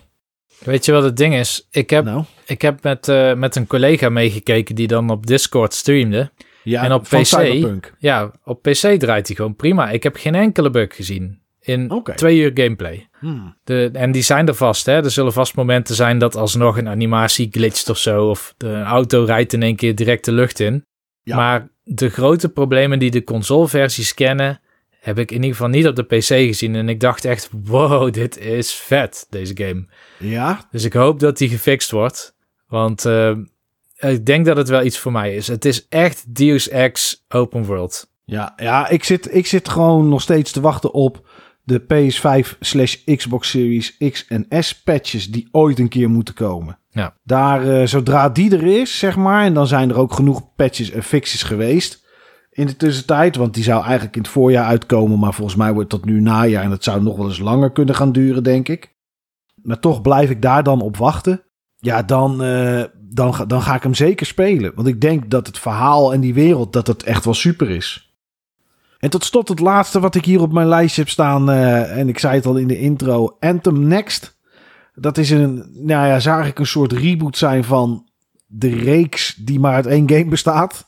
Weet je wat het ding is? Ik heb, nou? ik heb met, uh, met een collega meegekeken die dan op Discord streamde. Ja, en op PC. Cyberpunk. Ja, op PC draait hij gewoon prima. Ik heb geen enkele bug gezien in okay. twee uur gameplay. Hmm. De, en die zijn er vast. Hè? Er zullen vast momenten zijn dat alsnog een animatie glitcht of zo. Of de auto rijdt in één keer direct de lucht in. Ja. Maar de grote problemen die de consoleversies kennen, heb ik in ieder geval niet op de PC gezien. En ik dacht echt, wow, <laughs> dit is vet, deze game. Ja? Dus ik hoop dat die gefixt wordt. Want uh, ik denk dat het wel iets voor mij is. Het is echt Deus Ex Open World. Ja, ja ik, zit, ik zit gewoon nog steeds te wachten op de PS5 slash Xbox Series X en S patches die ooit een keer moeten komen. Ja. Daar, uh, zodra die er is, zeg maar, en dan zijn er ook genoeg patches en fixes geweest. in de tussentijd. Want die zou eigenlijk in het voorjaar uitkomen. Maar volgens mij wordt dat nu najaar. En dat zou nog wel eens langer kunnen gaan duren, denk ik. Maar toch blijf ik daar dan op wachten. Ja, dan, uh, dan, dan ga ik hem zeker spelen. Want ik denk dat het verhaal en die wereld, dat het echt wel super is. En tot slot het laatste wat ik hier op mijn lijstje heb staan. Uh, en ik zei het al in de intro. Anthem Next. Dat is een, nou ja, zou eigenlijk een soort reboot zijn van de reeks die maar uit één game bestaat.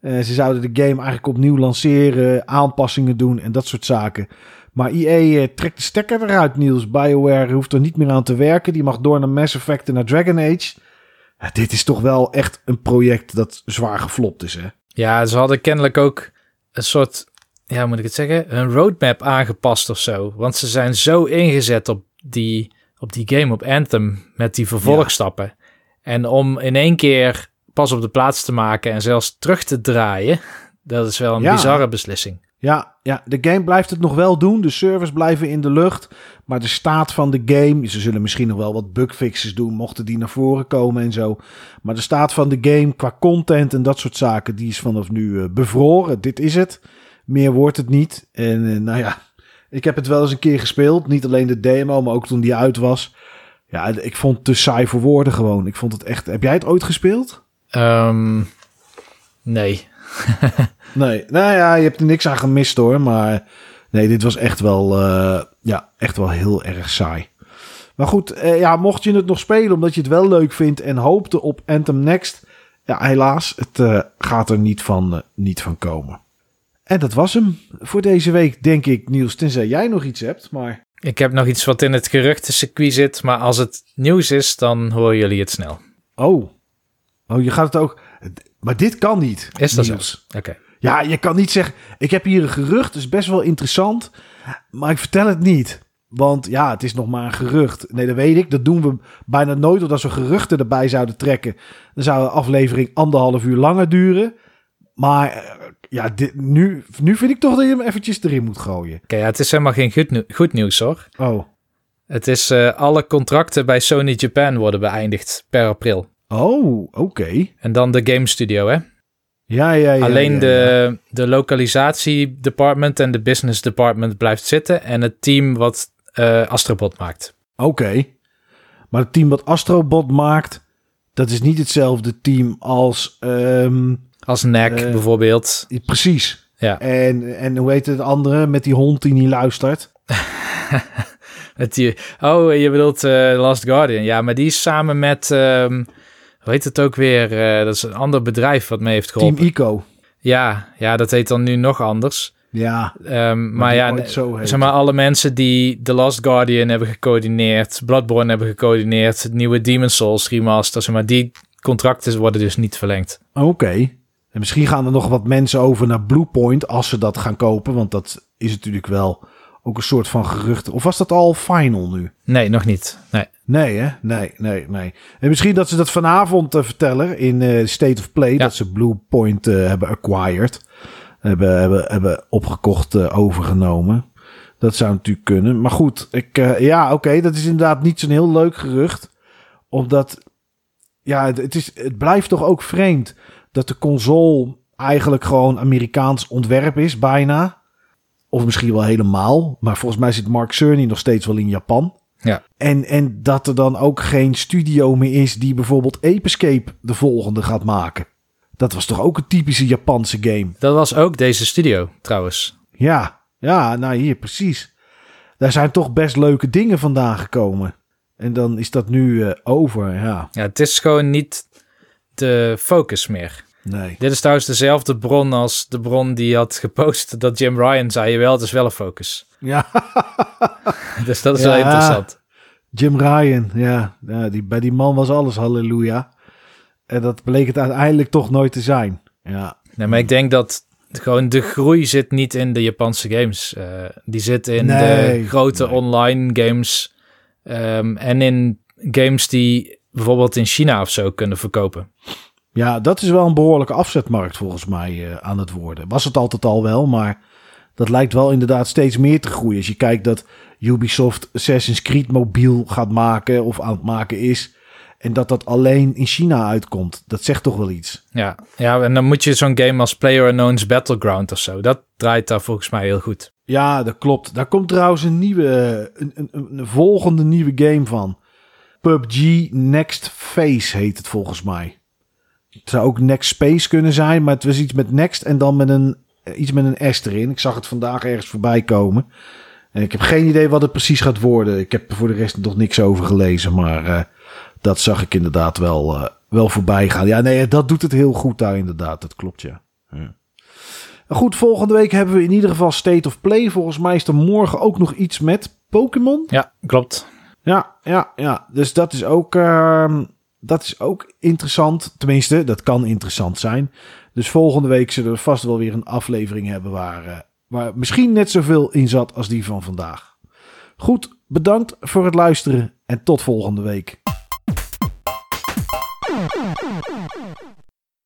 Uh, ze zouden de game eigenlijk opnieuw lanceren, aanpassingen doen en dat soort zaken. Maar EA uh, trekt de stekker eruit, Niels. BioWare hoeft er niet meer aan te werken. Die mag door naar Mass Effect en naar Dragon Age. Dit is toch wel echt een project dat zwaar geflopt is, hè? Ja, ze hadden kennelijk ook een soort, ja, moet ik het zeggen, een roadmap aangepast of zo. Want ze zijn zo ingezet op die, op die game, op Anthem, met die vervolgstappen. Ja. En om in één keer pas op de plaats te maken en zelfs terug te draaien, dat is wel een ja. bizarre beslissing. Ja, ja, de game blijft het nog wel doen. De servers blijven in de lucht. Maar de staat van de game. Ze zullen misschien nog wel wat bugfixes doen. Mochten die naar voren komen en zo. Maar de staat van de game qua content en dat soort zaken. Die is vanaf nu uh, bevroren. Dit is het. Meer wordt het niet. En uh, nou ja. Ik heb het wel eens een keer gespeeld. Niet alleen de demo, maar ook toen die uit was. Ja, ik vond het te saai voor woorden gewoon. Ik vond het echt. Heb jij het ooit gespeeld? Um, nee. <laughs> nee, nou ja, je hebt er niks aan gemist hoor. Maar nee, dit was echt wel, uh, ja, echt wel heel erg saai. Maar goed, uh, ja, mocht je het nog spelen omdat je het wel leuk vindt en hoopte op Anthem Next. Ja, helaas, het uh, gaat er niet van, niet van komen. En dat was hem voor deze week, denk ik, Niels. Tenzij jij nog iets hebt, maar... Ik heb nog iets wat in het geruchtencircuit zit, maar als het nieuws is, dan horen jullie het snel. Oh, oh je gaat het ook... Maar dit kan niet. Is dat zo? Oké. Ja, je kan niet zeggen. Ik heb hier een gerucht, dus best wel interessant. Maar ik vertel het niet. Want ja, het is nog maar een gerucht. Nee, dat weet ik. Dat doen we bijna nooit. Want als we geruchten erbij zouden trekken, dan zou de aflevering anderhalf uur langer duren. Maar eh, ja, dit, nu, nu vind ik toch dat je hem eventjes erin moet gooien. Oké, ja, het is helemaal geen goed, goed nieuws hoor. Oh. Het is uh, alle contracten bij Sony Japan worden beëindigd per april. Oh, oké. En dan de game studio, hè? Ja, ja, ja. Alleen ja, de, de localisatie department en de business department blijft zitten. En het team wat uh, Astrobot maakt. Oké. Maar het team wat Astrobot maakt, dat is niet hetzelfde team als... Um, als NEC uh, bijvoorbeeld. Precies. Ja. En, en hoe heet het andere met die hond die niet luistert? <laughs> met die, oh, je bedoelt uh, Last Guardian. Ja, maar die is samen met... Um, hoe heet het ook weer? Uh, dat is een ander bedrijf wat mee heeft geholpen. Team Ico. Ja, ja, dat heet dan nu nog anders. Ja. Um, maar, maar ja, zeg maar alle mensen die The Last Guardian hebben gecoördineerd, Bloodborne hebben gecoördineerd, het nieuwe Demon Souls remaster, zeg maar die contracten worden dus niet verlengd. Oké. Okay. En misschien gaan er nog wat mensen over naar Bluepoint als ze dat gaan kopen, want dat is natuurlijk wel ook een soort van gerucht. Of was dat al final nu? Nee, nog niet. Nee. Nee, hè? Nee, nee, nee. En misschien dat ze dat vanavond uh, vertellen in uh, State of Play. Ja. Dat ze Blue Point uh, hebben acquired. Hebben, hebben, hebben opgekocht, overgenomen. Dat zou natuurlijk kunnen. Maar goed, ik, ja, oké. Okay, dat is inderdaad niet zo'n heel leuk gerucht. Omdat, ja, het, het, is, het blijft toch ook vreemd dat de console eigenlijk gewoon Amerikaans ontwerp is, bijna. Of misschien wel helemaal. Maar volgens mij zit Mark Cerny nog steeds wel in Japan. Ja. En, en dat er dan ook geen studio meer is die bijvoorbeeld Apescape de volgende gaat maken. Dat was toch ook een typische Japanse game? Dat was ook deze studio, trouwens. Ja, ja, nou hier, precies. Daar zijn toch best leuke dingen vandaan gekomen. En dan is dat nu uh, over, ja. Ja, het is gewoon niet de focus meer. Nee. Dit is trouwens dezelfde bron als de bron die had gepost dat Jim Ryan zei, wel, het is wel een focus. Ja. <laughs> dus dat is ja. wel interessant. Jim Ryan, ja. ja die, bij die man was alles halleluja. En dat bleek het uiteindelijk toch nooit te zijn. Ja. Nee, maar ik denk dat gewoon de groei zit niet in de Japanse games. Uh, die zit in nee, de grote nee. online games. Um, en in games die bijvoorbeeld in China of zo kunnen verkopen. Ja, dat is wel een behoorlijke afzetmarkt volgens mij uh, aan het worden. Was het altijd al wel, maar dat lijkt wel inderdaad steeds meer te groeien. Als je kijkt dat Ubisoft Assassin's Creed mobiel gaat maken of aan het maken is. En dat dat alleen in China uitkomt. Dat zegt toch wel iets. Ja, ja en dan moet je zo'n game als PlayerUnknown's Battleground of zo. Dat draait daar volgens mij heel goed. Ja, dat klopt. Daar komt trouwens een nieuwe, een, een, een volgende nieuwe game van. PUBG Next Phase heet het volgens mij. Het zou ook Next Space kunnen zijn, maar het was iets met Next en dan met een, iets met een S erin. Ik zag het vandaag ergens voorbij komen. En ik heb geen idee wat het precies gaat worden. Ik heb voor de rest nog niks over gelezen, maar uh, dat zag ik inderdaad wel, uh, wel voorbij gaan. Ja, nee, dat doet het heel goed daar inderdaad. Dat klopt, ja. ja. Goed, volgende week hebben we in ieder geval State of Play. Volgens mij is er morgen ook nog iets met Pokémon. Ja, klopt. Ja, ja, ja. Dus dat is ook, uh, dat is ook interessant. Tenminste, dat kan interessant zijn. Dus volgende week zullen we vast wel weer een aflevering hebben waar, uh, waar misschien net zoveel in zat als die van vandaag. Goed, bedankt voor het luisteren en tot volgende week.